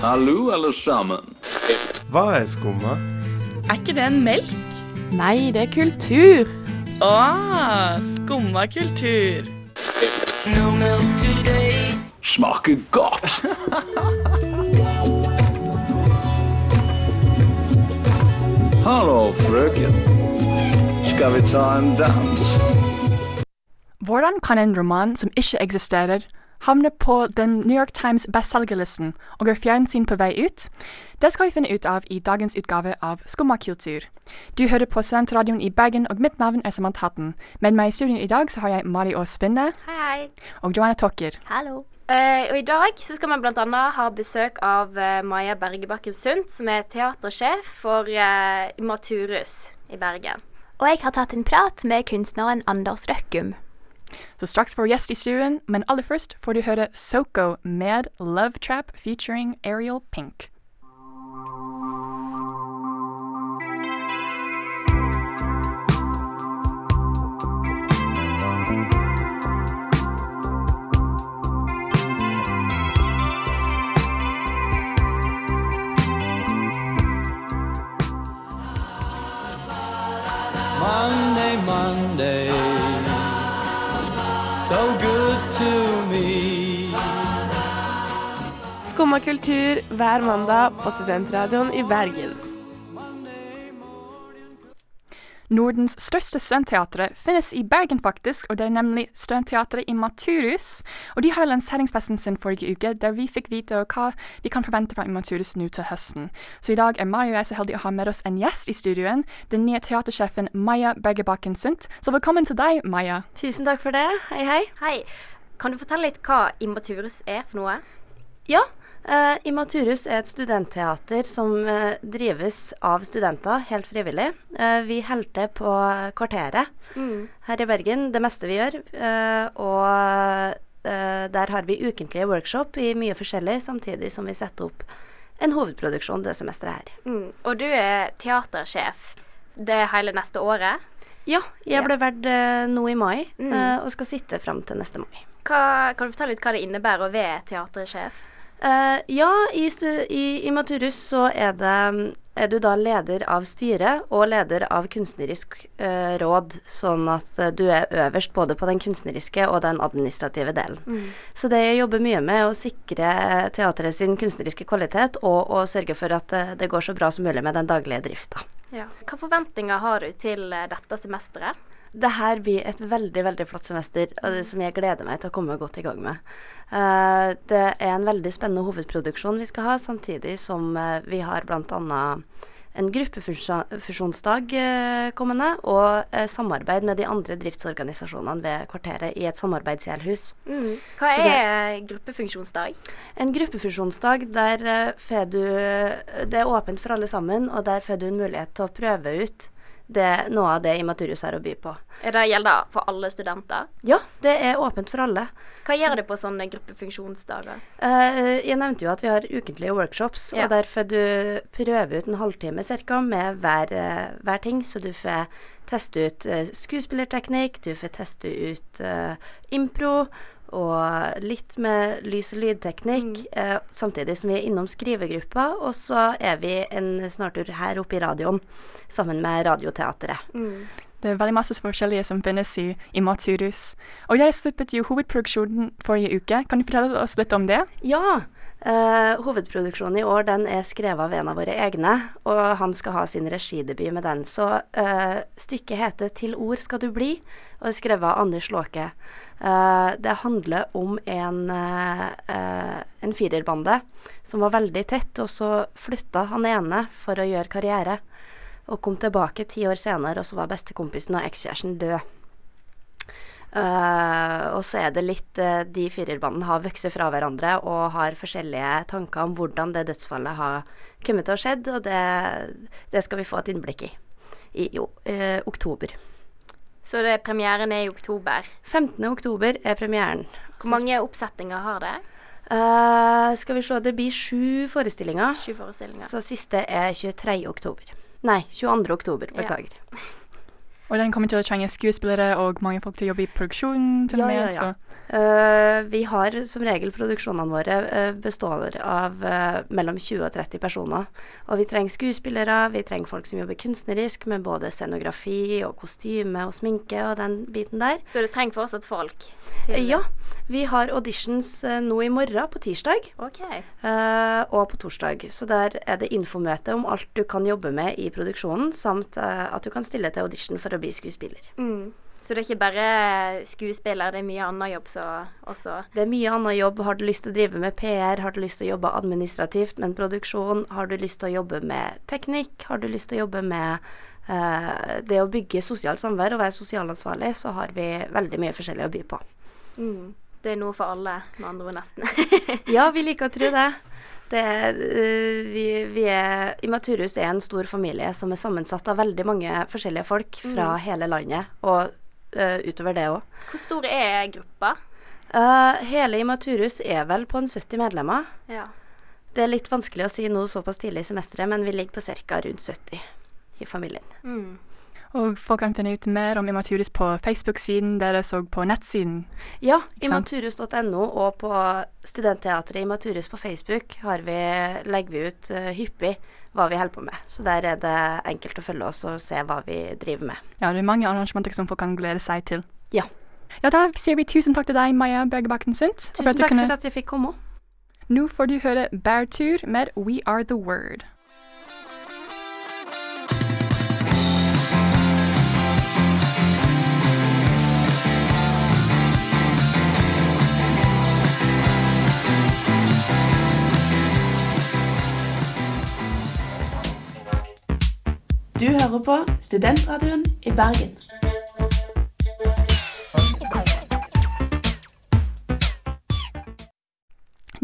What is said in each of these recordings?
Hallo, alle sammen. Hva er skumma? Er ikke det en melk? Nei, det er kultur. Å, skumma kultur. no milk today. Smaker godt. Hallo, frøken. Skal vi ta en dans? Hvordan kan en roman som ikke eksisterer, havne på den New York Times bestselgerlisten og gjøre fjernsyn på vei ut? Det skal vi finne ut av i dagens utgave av Skumma kultur. Du hører på Studentradioen i Bergen, og mitt navn er Samant Hatten. Med meg i studio i dag så har jeg Mari Aas Finne. Hei, hei. og Joanna Tokker. Hallo. Uh, og I dag så skal vi bl.a. ha besøk av uh, Maja Bergebakken Sundt, som er teatersjef for uh, Maturus i Bergen. Og jeg har tatt en prat med kunstneren Anders Røkkum. Så straks får gjest i stuen, men aller først får du høre Soko med Love Trap featuring Ariel Pink. Skumma kultur hver mandag på Studentradioen i Bergen. Nordens største studentteatre finnes i Bergen, faktisk, og det er nemlig Studentteatret i Maturus. Og de hadde lanseringsfesten sin forrige uke, der vi fikk vite hva vi kan forvente fra Maturus nå til høsten. Så i dag er Maja og jeg så heldige å ha med oss en gjest i studioen, den nye teatersjefen Maja Bergebakken Sundt. Så velkommen til deg, Maja. Tusen takk for det. Hei, hei. Hei. Kan du fortelle litt hva Immaturus er for noe? Ja. Uh, Imaturus er et studentteater som uh, drives av studenter helt frivillig. Uh, vi holder til på Kvarteret her i Bergen, det meste vi gjør. Eh, og eh, der har vi ukentlige workshop i mye forskjellig, samtidig som vi setter opp en hovedproduksjon det semesteret her. Mm. Og du er teatersjef det hele neste året. Ja, jeg ble valgt eh, nå i mai, Mm. eh, og skal sitte fram til neste mai. Hva, kan du fortelle litt hva det innebærer å være teatersjef? Eh, ja, i, i, i Maturus så er, det, er du da leder av styret og leder av kunstnerisk uh, råd, sånn at eh, du er øverst både på den kunstneriske og den administrative delen. Så det jeg jobber mye med, er å sikre teatret sin kunstneriske kvalitet og å sørge for at eh, det går så bra som mulig med den daglige drifta. Hva forventninger har du til dette semesteret? Det her blir et veldig veldig flott semester, som jeg gleder meg til å komme godt i gang med. Eh, det er en veldig spennende hovedproduksjon vi skal ha, samtidig som eh, vi har bl.a. en gruppefusjonsdag uh, kommende, og eh, samarbeid med de andre driftsorganisasjonene ved kvarteret i et samarbeidsgjerdhus. Mm. Hva er det- gruppefunksjonsdag? En gruppefusjonsdag der eh, får du Det er åpent for alle sammen, og der får du en mulighet til å prøve ut det, noe av det Imaturius har å by på. Er det gjelder for alle studenter? Ja, det er åpent for alle. Hva gjør det på sånne gruppefunksjonsdager? Uh, jeg nevnte jo at vi har ukentlige workshops, Ja. og der får du prøve ut en halvtime cirka med hver, uh, hver ting. Så du får teste ut uh, skuespillerteknikk, du får teste ut impro og litt med lys- og lydteknikk. eh, samtidig som vi er innom skrivegruppa, og så er vi en snartur her oppe i radioen sammen med Radioteatret. Det er veldig masse forskjellige som finnes i, i Maturus. Og dere sluppet jo hovedproduksjonen forrige uke. Kan du fortelle oss litt om det? Ja. Eh, hovedproduksjonen i år den er skrevet av en av våre egne, og han skal ha sin regidebut med den. Så uh, stykket heter 'Til ord skal du bli', og er skrevet av Anders Låke. Uh, det handler om en, en firerbande som var veldig tett, og så flytta han ene for å gjøre karriere. Og kom tilbake ti år senere, og så var bestekompisen og ekskjæresten død. Eh, og så er det litt uh, De firerbandene har vokst fra hverandre og har forskjellige tanker om hvordan det dødsfallet har kommet til å skjedd, og det, det skal vi få et innblikk i i jo, uh, oktober. Så det premieren er i oktober. 15. oktober er premieren. Hvor mange oppsetninger har det? Eh, skal vi se, det blir sju forestillinger. Sju forestillinger. Så siste er 23. oktober. Nei, 22. oktober. Beklager. Ja. Og den kommer til å trenge skuespillere og mange folk til å jobbe i produksjonen. til Ja, og ja, med, ja. så- Eh, vi har som regel produksjonene våre uh, består av uh, mellom 20 og 30 personer. Og vi trenger skuespillere, vi trenger folk som jobber kunstnerisk med både scenografi og kostyme og sminke og den biten der. Så det trenger fortsatt folk? Eh, ja, vi har auditions eh, nå i morgen på tirsdag. Okay. eh, og på torsdag. Så der er det infomøte om alt du kan jobbe med i produksjonen, samt eh, at du kan stille til audition for å bli skuespiller. Mm. Så det er ikke bare skuespiller, det er mye annen jobb så også? Det er mye annen jobb. Har du lyst til å drive med PR, har du lyst til å jobbe administrativt med en produksjon, har du lyst til å jobbe med teknikk, har du lyst til å jobbe med uh, det å bygge sosialt samvær og være sosialansvarlig, så har vi veldig mye forskjellig å by på. Mm. Det er noe for alle, med andre ord nesten. Ja, vi liker å tro det. Det øh, vi, vi er, Imaturus er en stor familie som er sammensatt av veldig mange forskjellige folk fra hele landet, og uh, utover det òg. Hvor stor er gruppa? hele Imaturus er vel på en 70 medlemmer. Ja. Det er litt vanskelig å si noe såpass tidlig i semesteret, men vi ligger på ca. rundt 70 i familien. Mm. Og folk kan finne ut mer om Immaturus på Facebook-siden deres og på nettsiden. Ja, imaturus.no og på Studentteatret Imaturus på Facebook har vi, legger vi ut uh, hyppig hva vi holder på med. Så der er det enkelt å følge oss og se hva vi driver med. Ja, det er mange arrangementer som folk kan glede seg til. Ja. Ja, da sier vi tusen takk til deg, Maja Bergebakken Sundt. Tusen takk for at jeg fikk komme. Nå får du høre Bærtur med We Are The Word. Du hører på Studentradioen i Bergen.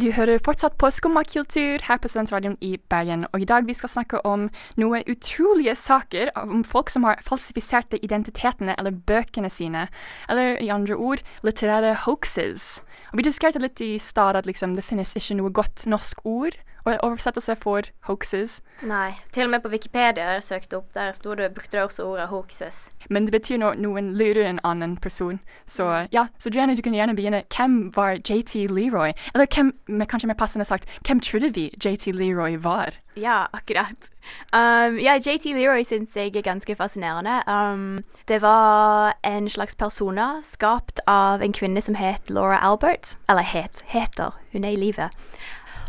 Du hører fortsatt på Skumma kultur her på Studentradioen i Bergen, og i dag vi skal snakke om noen utrolige saker om folk som har falsifiserte identitetene eller bøkene sine, eller i andre ord litterære hoaxes. Og vi diskuterte litt i stad at liksom, det finnes ikke noe godt norsk ord oversettelse for hoaxes, Nei. Til og med på Wikipedia har jeg søkt opp, der sto det, brukte det også ordet hoaxes. men det betyr når noen lurer en annen person. Så ja, så Joanne, du kan gjerne begynne. Hvem var JT Leroy? Eller hvem, med kanskje mer passende sagt, hvem trodde vi JT Leroy var? Ja, akkurat. Um, ja, JT Leroy syns jeg er ganske fascinerende. Um, det var en slags persona skapt av en kvinne som het Laura Albert. Eller het, heter. Hun er i live.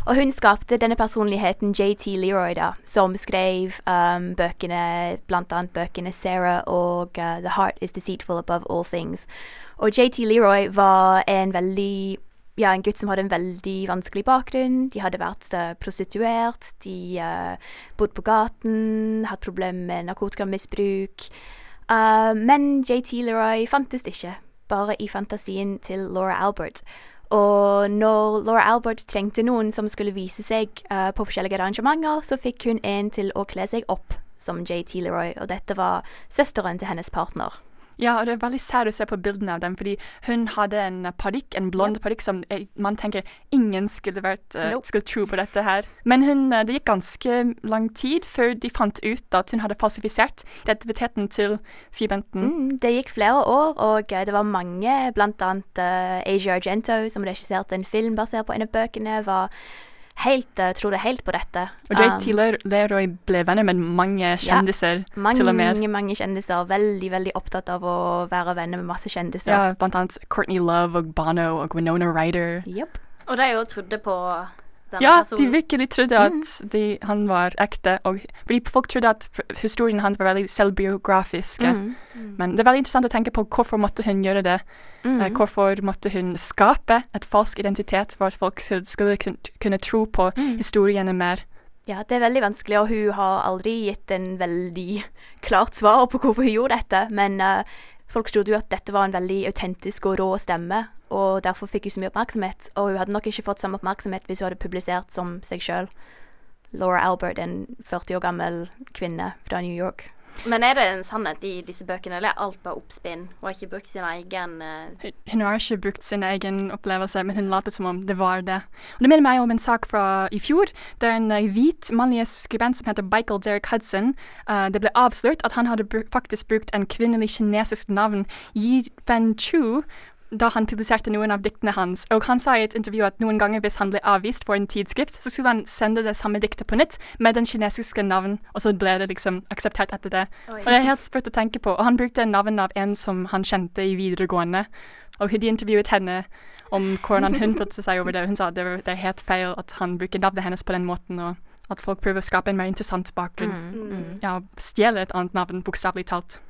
Og hun skapte denne personligheten JT Leroy, da, som skrev um, bøkene, annet bøkene Sarah og uh, The Heart Is Deceitful Above All Things. Og JT Leroy var en veldig ja, en gutt som hadde en veldig vanskelig bakgrunn. De hadde vært uh, prostituert, de uh, bodde på gaten, hatt problemer med narkotikamisbruk. Uh, men JT Leroy fantes ikke, bare i fantasien til Laura Albert. Og når Laura Albert trengte noen som skulle vise seg uh, på forskjellige arrangementer, så fikk hun en til å kle seg opp som JT Leroy, og dette var søsteren til hennes partner. Ja, og det er veldig sært å se på bildene av dem, fordi hun hadde en eh, parykk, en blond parykk, som eh, man tenker ingen skulle, vært, uh, Nope. skulle tro på dette her. Men hun, eh, det gikk ganske lang tid før de fant ut at hun hadde falsifisert identiteten til skribenten. Mm, det gikk flere år, og eh, det var mange, annet uh, Asia Argento, som regisserte en film basert på en av bøkene, var helt, uh, det helt på dette. Og JT Um, Ler- Leroy ble venner med mange kjendiser, mange, til og med. mange kjendiser. Veldig, veldig opptatt av å være venner med masse kjendiser. Ja, blant annet Courtney Love og Bono og Winona Ryder. Yep. Og de jo trodde på denne Ja, de virkelig trodde at de, han var ekte. Og, fordi folk trodde at historien hans var veldig selvbiografisk. Mm. Men det er veldig interessant å tenke på hvorfor måtte hun gjøre det. Mm. Eh, hvorfor måtte hun skape et falsk identitet for at folk skulle- skulle kun, kunne tro på Mm. historiene mer. Ja, det er veldig vanskelig, og hun har aldri gitt en veldig klart svar på hvorfor hun gjorde dette. Men uh, folk trodde jo at dette var en veldig autentisk og rå stemme, og derfor fikk hun så mye oppmerksomhet. Og hun hadde nok ikke fått samme oppmerksomhet hvis hun hadde publisert som seg sjøl. Laura Albert, en 40 år gammel kvinne fra New York. Men er det en sannhet i disse bøkene, eller er alt bare oppspinn? Hun har ikke brukt sin egen uh... Hun- Hun har ikke brukt sin egen opplevelse, men hun latet som om det var det. Og det minner meg om en sak fra i fjor, der en uh, hvit mannlig skribent som heter Michael Derek Hudson, uh, det ble avslørt at han hadde br faktisk brukt en kvinnelig kinesisk navn, Yi Fen Chu, da han publiserte noen av diktene hans. Og han sa i et intervju at noen ganger hvis han ble avvist for en tidsskrift, så skulle han sende det samme diktet på nytt med den kinesiske navn, og så ble det liksom akseptert etter det. Oi. Og det er helt sprøtt å tenke på. Og han brukte navnet av en som han kjente i videregående. Og de intervjuet henne om hvordan hun følte seg over det. Hun sa at det, var, det er helt feil at han bruker navnet hennes på den måten, og at folk prøver å skape en mer interessant bakgrunn. Mm. Ja, stjele et annet navn, bokstavelig talt.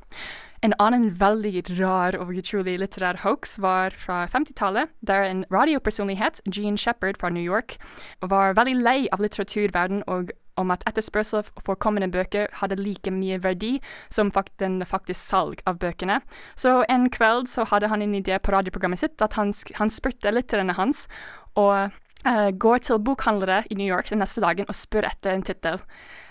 En annen veldig rar og utrolig litterær hoax var fra 50-tallet, der en radiopersonlighet, Gene Shepherd fra New York, var veldig lei av litteraturverden og om at etterspørsel for kommende bøker hadde like mye verdi som den faktisk salg av bøkene. Så en kveld så hadde han en idé på radioprogrammet sitt at han, han spurte lytterne hans og eh, går til bokhandlere i New York den neste dagen og spør etter en tittel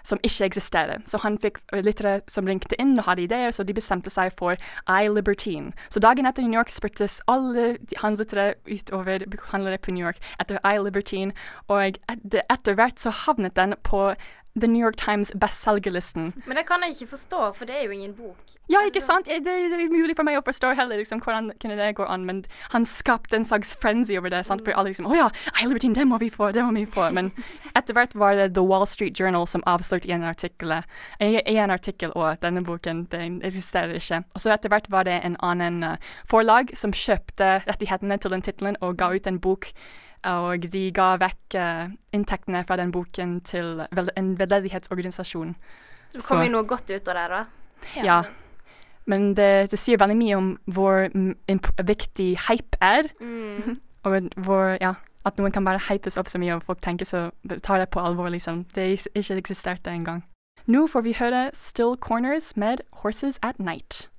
som ikke eksisterer. Så han fikk littere som ringte inn og hadde ideer, så de bestemte seg for I Libertine. Så dagen etter New York spurtes alle hans littere utover bokhandlere på New York etter I Libertine, og et, etter hvert så havnet den på The New York Times bestselgerlisten. Men det kan jeg ikke forstå, for det er jo ingen bok. Ja, ikke sant? Det, det er umulig for meg å forstå heller liksom, hvordan kunne det gå an, men han skapte en slags frenzy over det, sant? for alle liksom, å ja, I det må vi få, det må vi få, men etter hvert var det The Wall Street Journal som avslørte i en artikkel, en artikkel, og denne boken, den eksisterer ikke. Og så etter hvert var det en annen eh, forlag som kjøpte rettighetene til den tittelen og ga ut en bok, og de ga vekk eh, inntektene fra den boken til vel, en veldedighetsorganisasjon. Så det Så- jo noe godt ut av det, da. Ja. Men det, det sier veldig mye om hvor viktig hype er. Mm. Og hvor, ja, at noen kan bare hypes opp så mye, og folk tenker så, tar det på alvor, liksom. Det er ikke eksisterte engang. Nå får vi høre Still Corners med Horses at Night.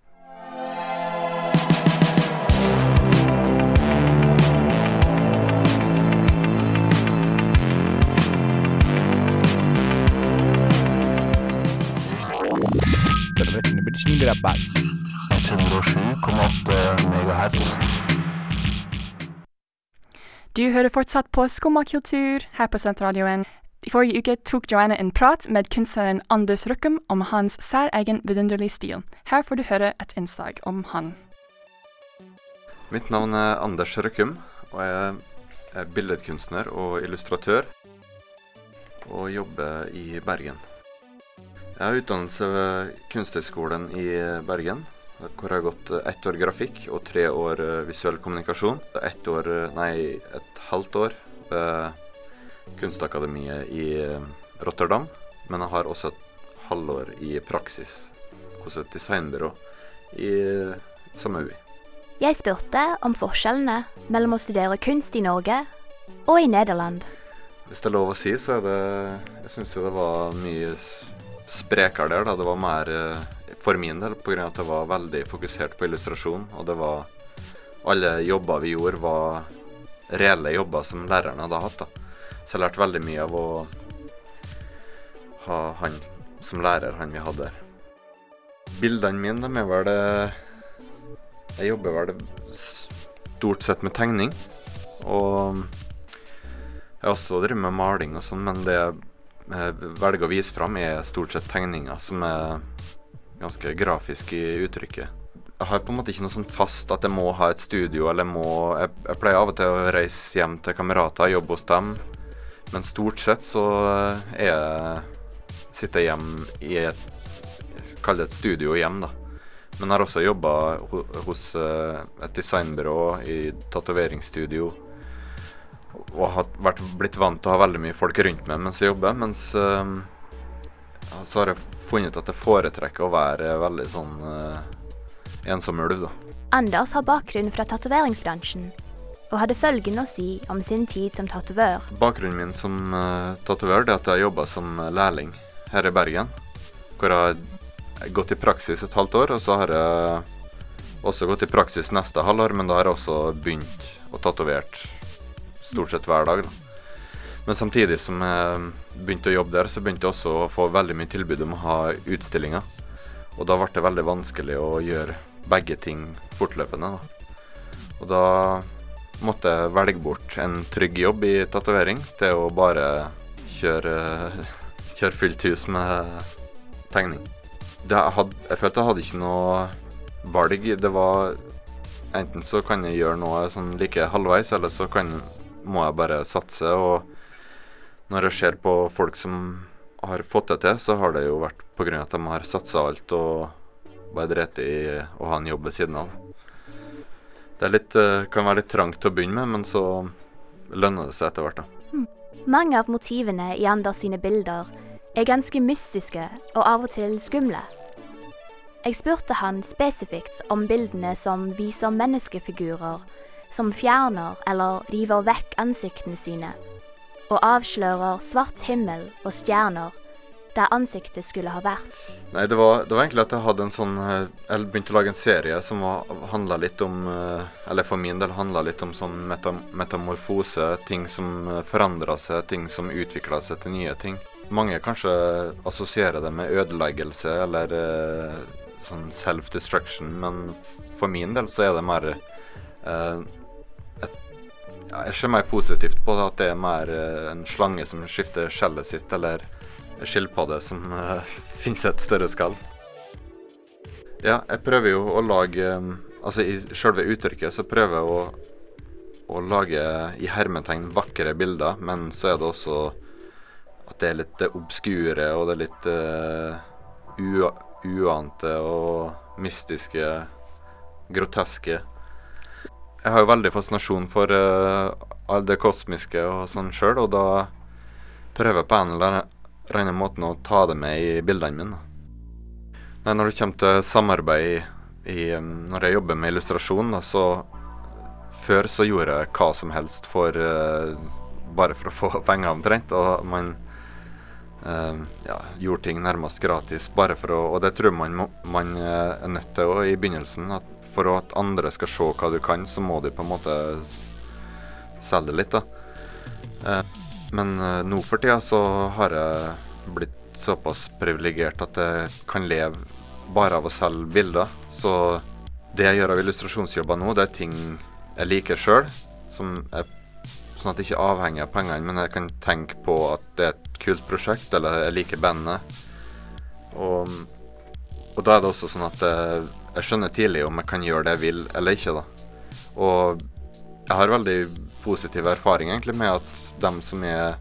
Du hører fortsatt på Skumma kultur her på Senterradioen. I forrige uke tok Joanna en prat med kunstneren Anders Røkkum om hans særegen vidunderlige stil. Her får du høre et innslag om han. Mitt navn er Anders Røkkum, og jeg er billedkunstner og illustratør. Og jobber i Bergen. Jeg har utdannelse ved Kunsthøgskolen i Bergen, hvor jeg har gått ett år grafikk og tre år eh, visuell kommunikasjon. Ett år, eh, nei, et halvt år ved Kunstakademiet i eh, Rotterdam. Men jeg har også et halvår i praksis hos et designbyrå i samme by. Jeg spurte om forskjellene mellom å studere kunst i Norge og i Nederland. Hvis det er lov å si, så er det Jeg syns jo det var mye sprekere der. da. Det var mer eh, for min del, pga. at jeg var veldig fokusert på illustrasjon. Og det var Alle jobber vi gjorde, var reelle jobber som læreren hadde hatt. da. Så jeg lærte veldig mye av å ha han som lærer, han vi hadde der. Bildene mine, de er vel det Jeg jobber vel stort sett med tegning. Og jeg har også drevet med maling og sånn, men det eh, velger å vise fram, er stort sett tegninger som er ganske grafiske i uttrykket. Jeg har på en måte ikke noe sånn fast at jeg må ha et studio, eller må Jeg, jeg pleier av og til å reise hjem til kamerater, jobbe hos dem, men stort sett så er jeg Sitter jeg hjemme i et Kall det et studio hjem, da. Men jeg har også jobba hos eh, et designbyrå, i tatoveringsstudio og har vært, blitt vant til å ha veldig mye folk rundt meg mens jeg jobber. Mens ja, så har jeg funnet ut at jeg foretrekker å være veldig sånn eh, ensom ulv, da. Anders har bakgrunn fra tatoveringsbransjen, og hadde følgende å si om sin tid som tatovør. Bakgrunnen min som uh, tatovør er at jeg har jobba som lærling her i Bergen. Hvor jeg har gått i praksis et halvt år, og så har jeg også gått i praksis neste halvår, men da har jeg også begynt å tatovert stort sett hver dag. da. Men samtidig som jeg begynte å jobbe der, så begynte jeg også å få veldig mye tilbud om å ha utstillinger. Og da ble det veldig vanskelig å gjøre begge ting fortløpende. Da. Og da måtte jeg velge bort en trygg jobb i tatovering til å bare kjøre, kjøre fylt hus med tegning. Jeg, hadde, jeg følte jeg hadde ikke noe valg. Det var Enten så kan jeg gjøre noe sånn like halvveis, eller så kan, må jeg bare satse. Og når jeg ser på folk som har fått det til, så har det jo vært pga. at de har satsa alt og bare drept i å ha en jobb ved siden av. Det litt, eh, kan være litt trangt til å begynne med, men så lønner det seg etter hvert. da. Mange av motivene i Anders sine bilder er ganske mystiske og av og til skumle. Jeg spurte han spesifikt om bildene som viser menneskefigurer som fjerner eller river vekk ansiktene sine, og avslører svart himmel og stjerner der ansiktet skulle ha vært. Nei, det var, det var egentlig at jeg hadde en sånn eh, Jeg begynte å lage en serie som handla litt om eh, Eller for min del handla litt om sånn metam metamorfose. Ting som forandra seg, ting som utvikla seg til nye ting. Mange kanskje assosierer det med ødeleggelse eller eh, sånn self-destruction, men for min del så er det mer eh, ja, Jeg ser mer positivt på at det er mer eh, en slange som skifter skjellet sitt, eller skilpadde som uh, finnes et større skall. Ja, jeg prøver jo å lage um, Altså i selve uttrykket så prøver jeg å, å lage i hermetegn vakre bilder, men så er det også at det er litt obskure og det er litt uh, uante og mystiske, groteske. Jeg har jo veldig fascinasjon for uh, det kosmiske og sånn sjøl, og da prøver jeg på en eller annen måte å ta det med i bildene mine. Nei, når det kommer til samarbeid i, når jeg jobber med illustrasjon, da, så Før så gjorde jeg hva som helst for uh, bare for å få penger omtrent. Og man uh, ja, gjorde ting nærmest gratis bare for å Og det tror man, man er nødt til å, i begynnelsen. At for at andre skal se hva du kan, så må du på en måte selge det litt, da. Uh, men uh, nå for tida så har jeg blitt såpass privilegert at jeg kan leve bare av å selge bilder. Så det jeg gjør av illustrasjonsjobber nå, det er ting jeg liker sjøl. Sånn at jeg ikke er avhengig av pengene, men jeg kan tenke på at det er et kult prosjekt, eller jeg liker bandet. Og, og da er det også sånn at jeg, jeg skjønner tidlig om jeg kan gjøre det jeg vil eller ikke, da. Og jeg har veldig positiv erfaring egentlig med at de som er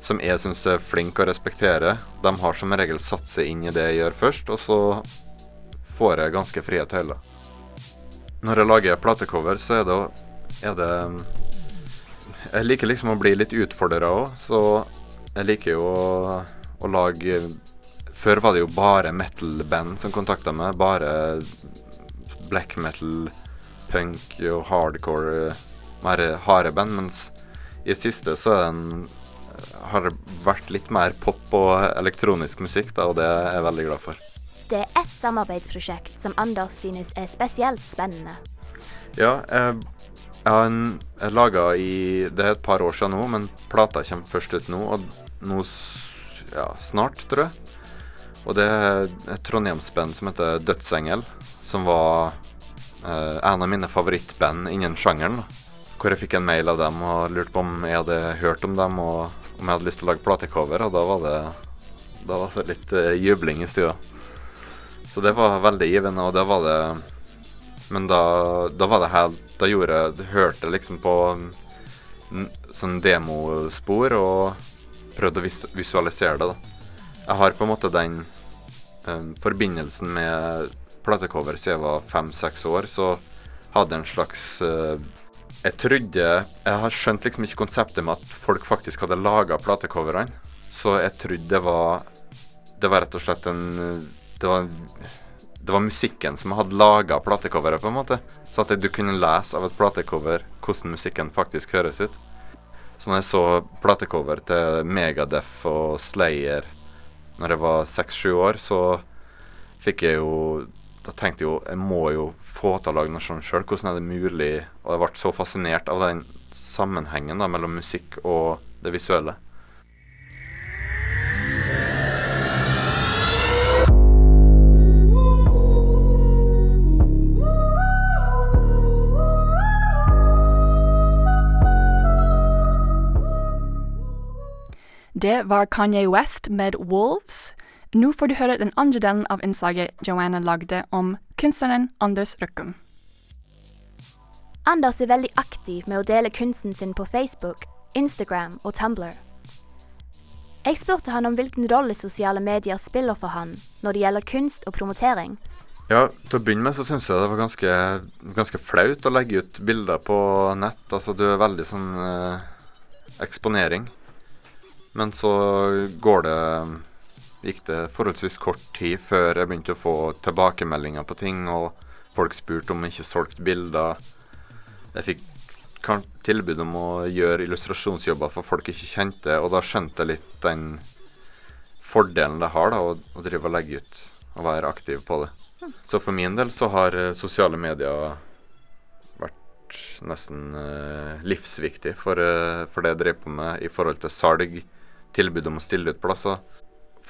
som jeg syns er flinke å respektere, de har som regel satt seg inn i det jeg gjør først, og så får jeg ganske frie tøyler. Når jeg lager platecover, så er det, er det Jeg liker liksom å bli litt utfordra òg, så jeg liker jo å, å, lage Før var det jo bare metal-band som kontakta meg. Bare black metal, punk og hardcore, mer harde band. Mens i det siste så en, har det vært litt mer pop og elektronisk musikk, da, og det er jeg veldig glad for. Det er ett samarbeidsprosjekt som Anders synes er spesielt spennende. Ja, jeg, jeg laga i Det er et par år siden nå, men plata kommer først ut nå, og nå ja, snart, tror jeg. Og det er et trondheimsband som heter Dødsengel, som var eh, en av mine favorittband innen sjangeren. hvor jeg fikk en mail av dem og lurte på om jeg hadde hørt om dem og om jeg hadde lyst til å lage platecover, og da var det, da var det litt eh, jubling i stua. Så det var veldig givende, og da var det Men da, da var det helt Da gjorde jeg Hørte liksom på sånn demospor og prøvde å vis visualisere det, da. Jeg har på en måte den um, forbindelsen med platecover siden jeg var fem-seks år, så hadde en slags uh, jeg trodde Jeg har skjønt liksom ikke konseptet med at folk faktisk hadde laga platecoverne. Så jeg trodde det var Det var rett og slett en Det var, det var musikken som hadde laga platecoveret, på en måte. Så at du kunne lese av et platecover hvordan musikken faktisk høres ut. Så når jeg så platecover til Megadeff og Slayer når jeg var seks-sju år, så fikk jeg jo Da tenkte jeg jo jeg må jo få til å lage noe sånt sjøl. Hvordan er det mulig? Og jeg ble så fascinert av den sammenhengen da, mellom musikk og det visuelle. Det var Kanye West med Wolves. Nå får du høre den andre delen av innslaget Joanna lagde om kunstneren Anders Røkkum. Anders er veldig aktiv med å dele kunsten sin på Facebook, Instagram og Tumblr. Jeg spurte han om hvilken rolle sosiale medier spiller for han når det gjelder kunst og promotering. Ja, til å begynne med så syns jeg det var ganske, ganske flaut å legge ut bilder på nett. Altså du er veldig sånn eh, eksponering. Men så går det gikk det forholdsvis kort tid før jeg begynte å få tilbakemeldinger på ting, og folk spurte om jeg ikke solgte bilder. Jeg fikk tilbud om å gjøre illustrasjonsjobber for folk jeg ikke kjente, og da skjønte jeg litt den fordelen det har da, å, å drive og legge ut og være aktiv på det. Så for min del så har eh, sosiale medier vært nesten uh, livsviktig for, uh, for det jeg driver på med i forhold til salg, tilbud om å stille ut plasser.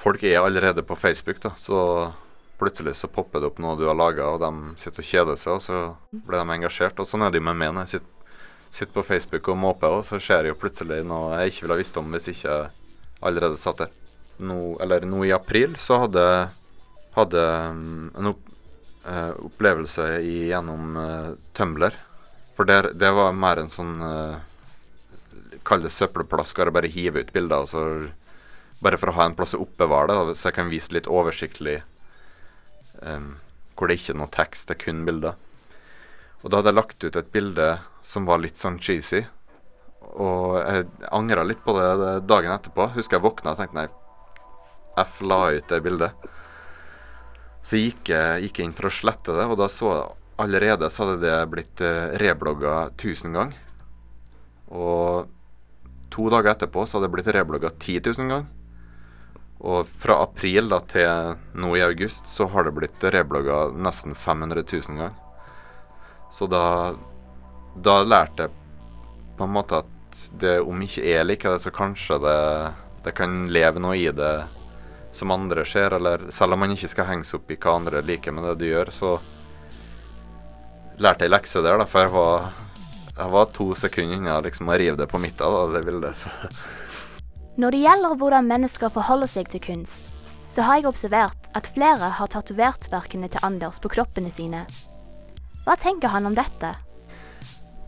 Folk er allerede på Facebook, da, så plutselig så popper det opp noe du har laga, og de sitter og kjeder seg, og så blir de engasjert. Og sånn er det jo med meg når jeg sitter, sitter på Facebook og måper, og så skjer det jo plutselig noe jeg ikke ville ha visst om hvis ikke jeg allerede satt der. Nå, eller nå i april så hadde hadde en opp, eh, opplevelse gjennom eh, Tumblr. For der, det var mer en sånn uh, Kall det søppelplasker og bare hive ut bilder. Altså, bare for å ha en plass å oppbevare det, så jeg kan vise litt oversiktlig um, hvor det ikke er noe tekst, det er kun bilder. Og da hadde jeg lagt ut et bilde som var litt sånn cheesy. Og jeg angra litt på det, dagen etterpå. Husker jeg våkna og tenkte nei, F la ut det bildet. Så jeg, gikk jeg inn for å slette det, og da så jeg allerede så hadde det blitt eh, reblogga 1000 ganger. Og to dager etterpå så hadde det blitt reblogga 10 000 ganger. Og fra april da til nå i august så har det blitt reblogga nesten 500 000 ganger. Så da, da lærte jeg på en måte at det, om ikke jeg liker det, så kanskje det, det kan leve noe i det som andre ser, eller selv om man ikke skal henge seg opp i hva andre liker med det du gjør, så lærte jeg lekse der, da, for jeg var, jeg var to sekunder unna liksom, å rive det på midten, da, det bildet. Så. Når det gjelder hvordan mennesker forholder seg til kunst, så har jeg observert at flere har tatovert verkene til Anders på kroppene sine. Hva tenker han om dette?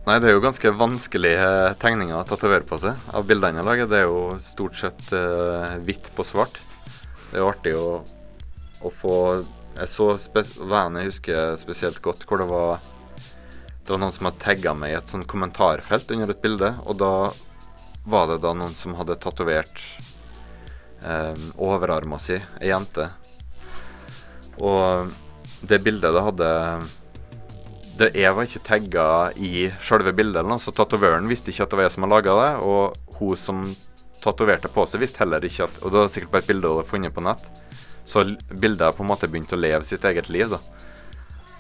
Nei, det er jo ganske vanskelige tegninger å tatovere på seg. Av bildene jeg lager, det er jo stort sett uh, hvitt på svart. Det er jo artig å, å få Jeg så vennen jeg husker spesielt godt, hvor det var Det var noen som hadde tagga meg i et sånn kommentarfelt under et bilde, og da var det da noen som hadde tatovert eh, overarma si, ei jente. Og det bildet det hadde det, Jeg var ikke tagga i selve bildet, så tatovøren visste ikke at det var jeg som hadde laga det. Og hun som tatoverte på seg, visste heller ikke at Og det var sikkert bare et bilde hun hadde funnet på nett. Så bildet har på en måte begynt å leve sitt eget liv, da.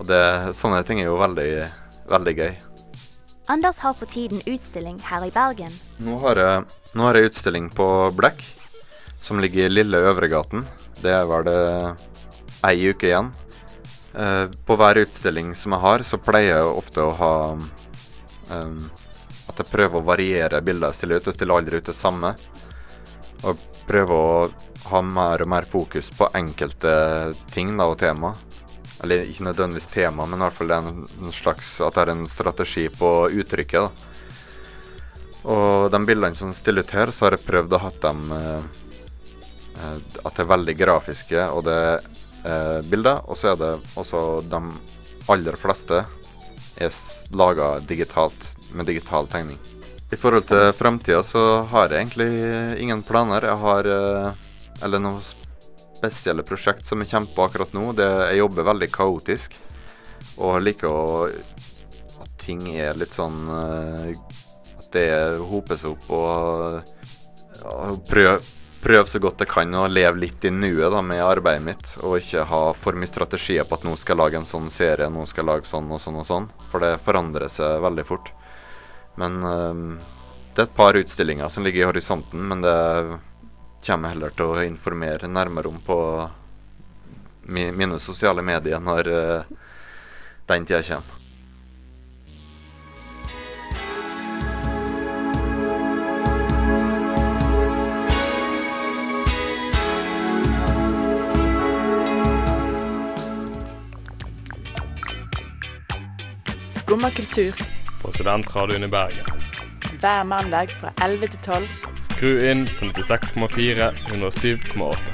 Og det, sånne ting er jo veldig, veldig gøy. Anders har for tiden utstilling her i Bergen. Nå har jeg, nå har jeg utstilling på Black, som ligger i Lille Øvregaten. Det er vel det ei uke igjen. Eh, på hver utstilling som jeg har, så pleier jeg ofte å ha um, At jeg prøver å variere bildet jeg stiller ut. Jeg stiller aldri ut det samme. Og prøver å ha mer og mer fokus på enkelte ting da, og tema. Eller ikke nødvendigvis tema, men i hvert fall det er en, slags at det er en strategi på uttrykket. da. Og de bildene som stiller ut her, så har jeg prøvd å ha dem eh, eh, At det er veldig grafiske, og det er eh, bilder. Og så er det også de aller fleste er laga digitalt, med digital tegning. I forhold til framtida så har jeg egentlig ingen planer. Jeg har eh, Eller noe spesielle prosjekt som jeg kjemper på akkurat nå. Det, jeg jobber veldig kaotisk. Og liker å At ting er litt sånn eh, At det hoper seg opp og, og prøv, prøv så godt jeg kan å leve litt i nuet da, med arbeidet mitt. Og ikke ha for mye strategier på at nå skal jeg lage en sånn serie, nå skal jeg lage sånn og sånn og sånn. For det forandrer seg veldig fort. Men eh, det er et par utstillinger som ligger i horisonten, men det kommer heller til å informere nærmere om på mine sosiale medier når eh, den tida kommer. Skumma. På studentradioen i Bergen. Hver mandag fra 11 til 12. Skru inn på 96,4, 107,8.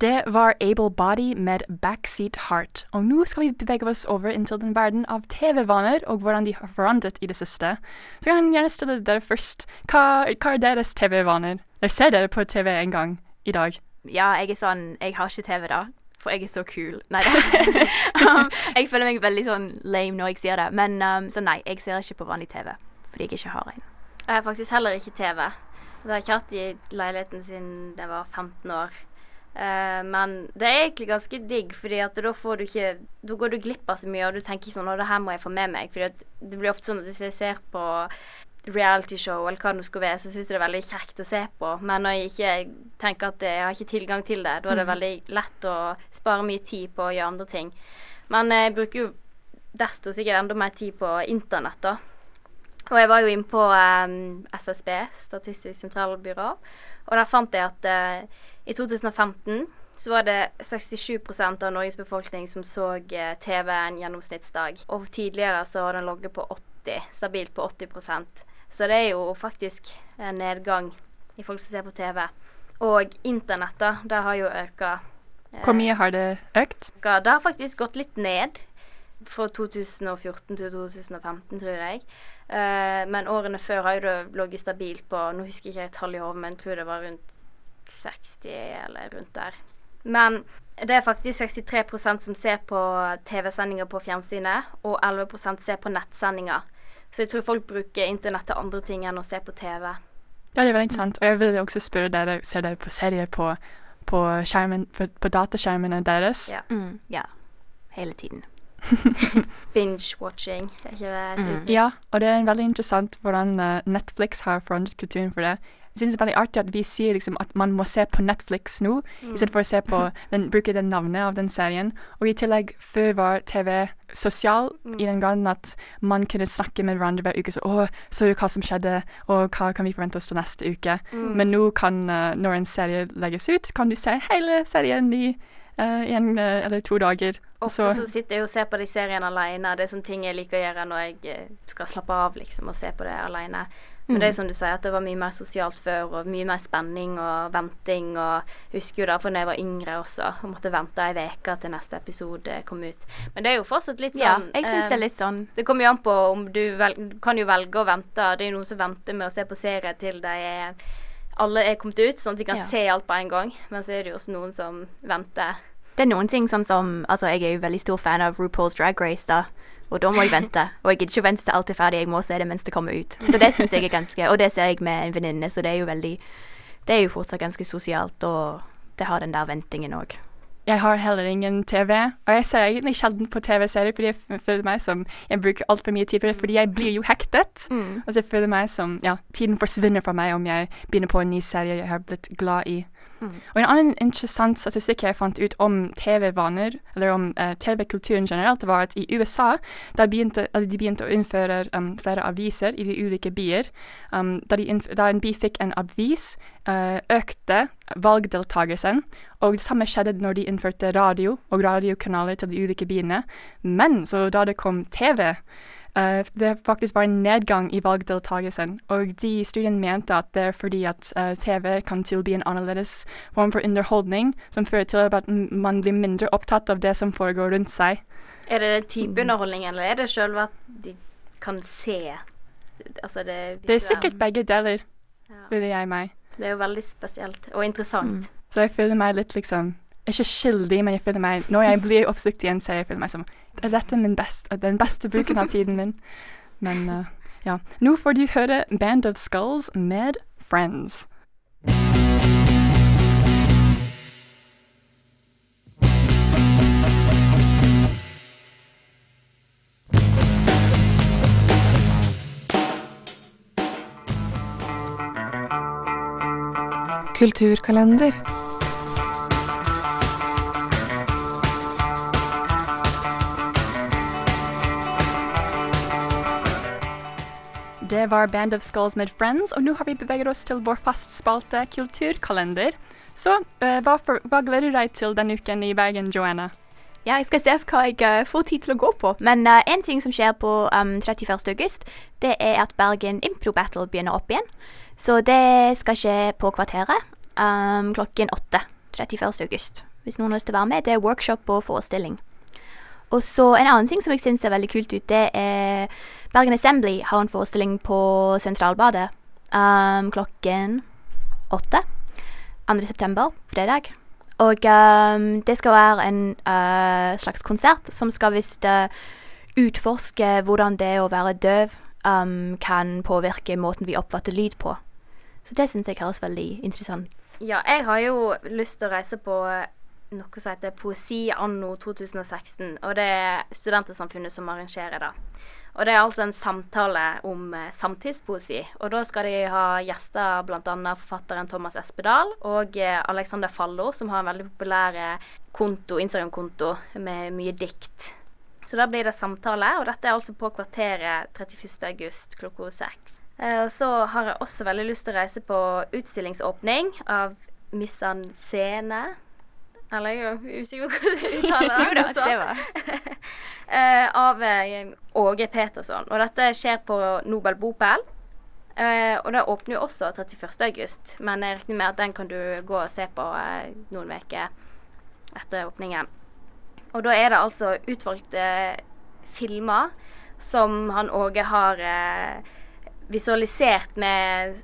Det var Able Body med Backseat Heart. Og nå skal vi bevege oss over inntil den verden av TV-vaner og hvordan de har forandret i det siste. Så kan jeg gjerne stille dere først. Hva, hva er deres TV-vaner? Jeg ser dere på TV en gang i dag. Ja, jeg er sånn Jeg har ikke TV, da. For jeg er så kul. Nei da. um, jeg føler meg veldig sånn lame når jeg sier det. Men um, så nei, jeg ser ikke på vanlig TV. Fordi jeg ikke har en. Jeg har faktisk heller ikke TV. Det har jeg ikke hatt i leiligheten siden jeg var 15 år. Uh, men det er egentlig ganske digg, fordi at da får du ikke Da går du glipp av så mye, og du tenker ikke sånn Å, det her må jeg få med meg. Fordi at det blir ofte sånn at hvis jeg ser på realityshow eller hva det nå skal være, så syns jeg det er veldig kjekt å se på. Men når jeg ikke tenker at jeg har ikke tilgang til det, da er det Mm. veldig lett å spare mye tid på å gjøre andre ting. Men jeg bruker jo desto sikkert enda mer tid på internett, da. Og jeg var jo inne på um, SSB, Statistisk sentralbyrå, og der fant jeg at uh, i 2015 så var det 67% av Norges befolkning som så eh, TV en gjennomsnittsdag. Og tidligere så har den ligget på 80, stabilt på 80% Så det er jo faktisk en nedgang i folk som ser på TV. Og internett, da, det har jo økt. eh, Hvor mye har det økt? Det har faktisk gått litt ned fra 2014 til 2015, tror jeg. Eh, men årene før har jo det ligget stabilt på Nå husker jeg ikke tallet i hodet, men jeg tror det var rundt 60 eller rundt der. Men det er faktisk 63% som ser på TV-sendinger på fjernsynet, og 11% ser på nettsendinger. Så jeg tror folk bruker internett til andre ting enn å se på TV. Ja, det er veldig sant. Og jeg vil også spørre dere, ser dere på serier på, på, skjermen, på, på dataskjermene deres? Ja. Mm, ja. Hele tiden. Binge-watching, er ikke det et uttrykk? Ja, og det er veldig interessant hvordan eh, Netflix har forandret kulturen for det. Jeg synes det er veldig artig at vi sier liksom at man må se på Netflix nå, Mm. i stedet for å se på den, bruke det navnet av den serien. Og i tillegg, før var TV sosial Mm. i den graden at man kunne snakke med hverandre hver uke. Så 'Å, så du hva som skjedde?' og 'Hva kan vi forvente oss til neste uke?' Mm. Men nå kan, uh, når en serie legges ut, kan du se hele serien i uh, en uh, eller to dager. Ofte så sitter jeg og ser på de seriene alene. Det er sånne ting jeg liker å gjøre når jeg skal slappe av, liksom, og se på det alene. Men Mm. det er som du sier, at det var mye mer sosialt før, og mye mer spenning og venting. Og jeg husker jo da for når jeg var yngre også, og måtte vente ei uke til neste episode kom ut. Men det er jo fortsatt litt sånn. Ja, jeg syns eh, det er litt sånn Det kommer jo an på om du velg, du kan jo velge å vente. Det er jo noen som venter med å se på serier til de er alle er kommet ut, sånn at de kan Ja. se alt på en gang. Men så er det jo også noen som venter. Det er noen ting sånn som Altså, jeg er jo veldig stor fan av RuPaul's Drag Race, da. Og da må jeg vente. Og jeg gidder ikke vente til alt er ferdig, jeg må se det mens det kommer ut. Så det syns jeg er ganske Og det ser jeg med en venninne, så det er jo veldig Det er jo fortsatt ganske sosialt, og det har den der ventingen òg. Jeg har heller ingen TV, og jeg ser egentlig sjelden på TV-serier fordi jeg føler meg som Jeg bruker altfor mye tid på det, fordi jeg blir jo hektet. Mm. Og så føler jeg meg som Ja, tiden forsvinner fra meg om jeg begynner på en ny serie jeg har blitt glad i. Og en annen interessant statistikk jeg fant ut om TV-vaner, eller om eh, TV-kulturen generelt, var at i USA da begynte, eller de begynte å innføre um, flere aviser i de ulike byer. Um, da, de da en by fikk en avis, uh, økte valgdeltakelsen. Og det samme skjedde når de innførte radio og radiokanaler til de ulike byene. Men så da det kom TV eh, det faktisk var en nedgang i valgdeltakelsen, og de i studiene mente at det er fordi at eh, TV kan tilby en annerledes form for underholdning, som fører til at man blir mindre opptatt av det som foregår rundt seg. Er det den type underholdning, eller er det selve at de kan se Altså det Det er sikkert begge deler, føler jeg meg. Det er jo veldig spesielt og interessant. Så jeg føler meg litt liksom Ikke skyldig, men jeg føler meg Når jeg blir oppslukt igjen, så jeg føler meg som Er dette best, den beste bruken av tiden min? Men uh, ja. Nå får du høre Band of Skulls med Friends. Kulturkalender. Det var Band of Skulls med Friends, og nå har vi beveget oss til vår fastspalte Kulturkalender. Så uh, hva, for, hva gleder du deg til denne uken i Bergen, Joanna? Ja, jeg skal se hva jeg uh, får tid til å gå på. Men eh, en ting som skjer på um, 31. august, det er at Bergen Impro Battle begynner opp igjen. Så det skal skje på Kvarteret um, klokken åtte 31. august. Hvis noen har lyst til å være med. Det er workshop og forestilling. Og så en annen ting som jeg syns er veldig kult ut, det er Bergen Assembly har en forestilling på Sentralbadet um, klokken åtte. 2. september, fredag. Og um, det skal være en uh, slags konsert som skal visst uh, utforske hvordan det å være døv um, kan påvirke måten vi oppfatter lyd på. Så det syns jeg høres veldig interessant Ja, jeg har jo lyst til å reise på noe som heter Poesi anno 2016. Og det er Studentersamfunnet som arrangerer det. Og det er altså en samtale om eh, samtidspoesi. Og da skal de ha gjester bl.a. forfatteren Thomas Espedal og eh, Alexander Fallo, som har en veldig populær konto, Instagram-konto med mye dikt. Så da blir det samtale, og dette er altså på Kvarteret 31.8 klokka seks. Eh, og så har jeg også veldig lyst til å reise på utstillingsåpning av Missan Scene. Eller jeg er usikker på hvordan jeg uttaler det. Jo da, det var. Eh, av eh, Åge Petersson. Og dette skjer på Nobel Bopel. Eh, og det åpner jo også 31. august, men jeg regner med at den kan du gå og se på noen uker etter åpningen. Og da er det altså utvalgte filmer som han Åge har visualisert med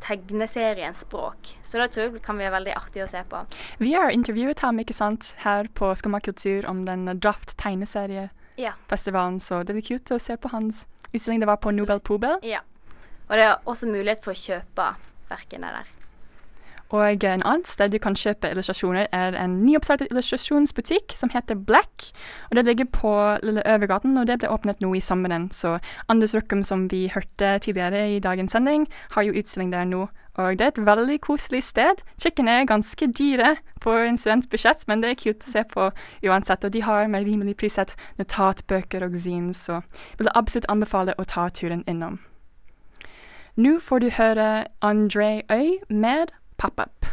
tegneseriens språk. Så det tror jeg kan være veldig artig å se på. Vi har intervjuet ham ikke sant, her på Skumma kultur om den Draft tegneseriefestivalen, Ja. så det blir kult å se på hans utstilling. Det var på Nobel Pobel. ja. Og det er også mulighet for å kjøpe verkene der. Og en annen sted du kan kjøpe illustrasjoner, er en nyoppstartet illustrasjonsbutikk som heter Black. Og Det ligger på Lille Øvergaten, og det ble åpnet nå i sommeren. Så Anders Røkkum, som vi hørte tidligere i dagens sending, har jo utstilling der nå. Og det er et veldig koselig sted. Kjøkkenet er ganske dyre på en studentbudsjett, men det er kult å se på uansett. Og de har med rimelig prissett notatbøker og zines, så vil jeg absolutt anbefale å ta turen innom. Nå får du høre André Øy med Pop-Up.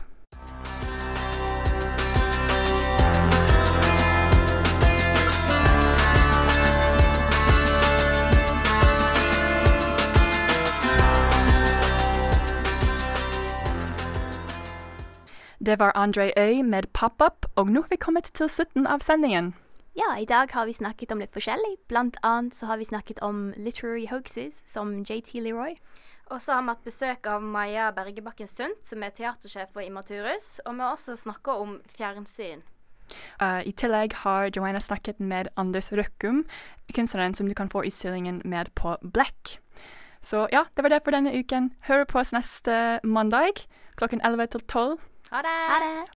Det var André Øy med Pop-Up, og nå har vi kommet til slutten av sendingen. Ja, i dag har vi snakket om litt forskjellig. Blant annet så har vi snakket om literary hoaxes, som JT Leroy. Og så har vi hatt besøk av Maja Bergebakken Sundt, som er teatersjef for Immaturus. Og vi har også snakka om fjernsyn. Uh, I tillegg har Joanna snakket med Anders Røkkum, kunstneren som du kan få utstillingen med på Black. Så ja, det var det for denne uken. Hør på oss neste mandag klokken 11 til 12. Ha det! Ha det!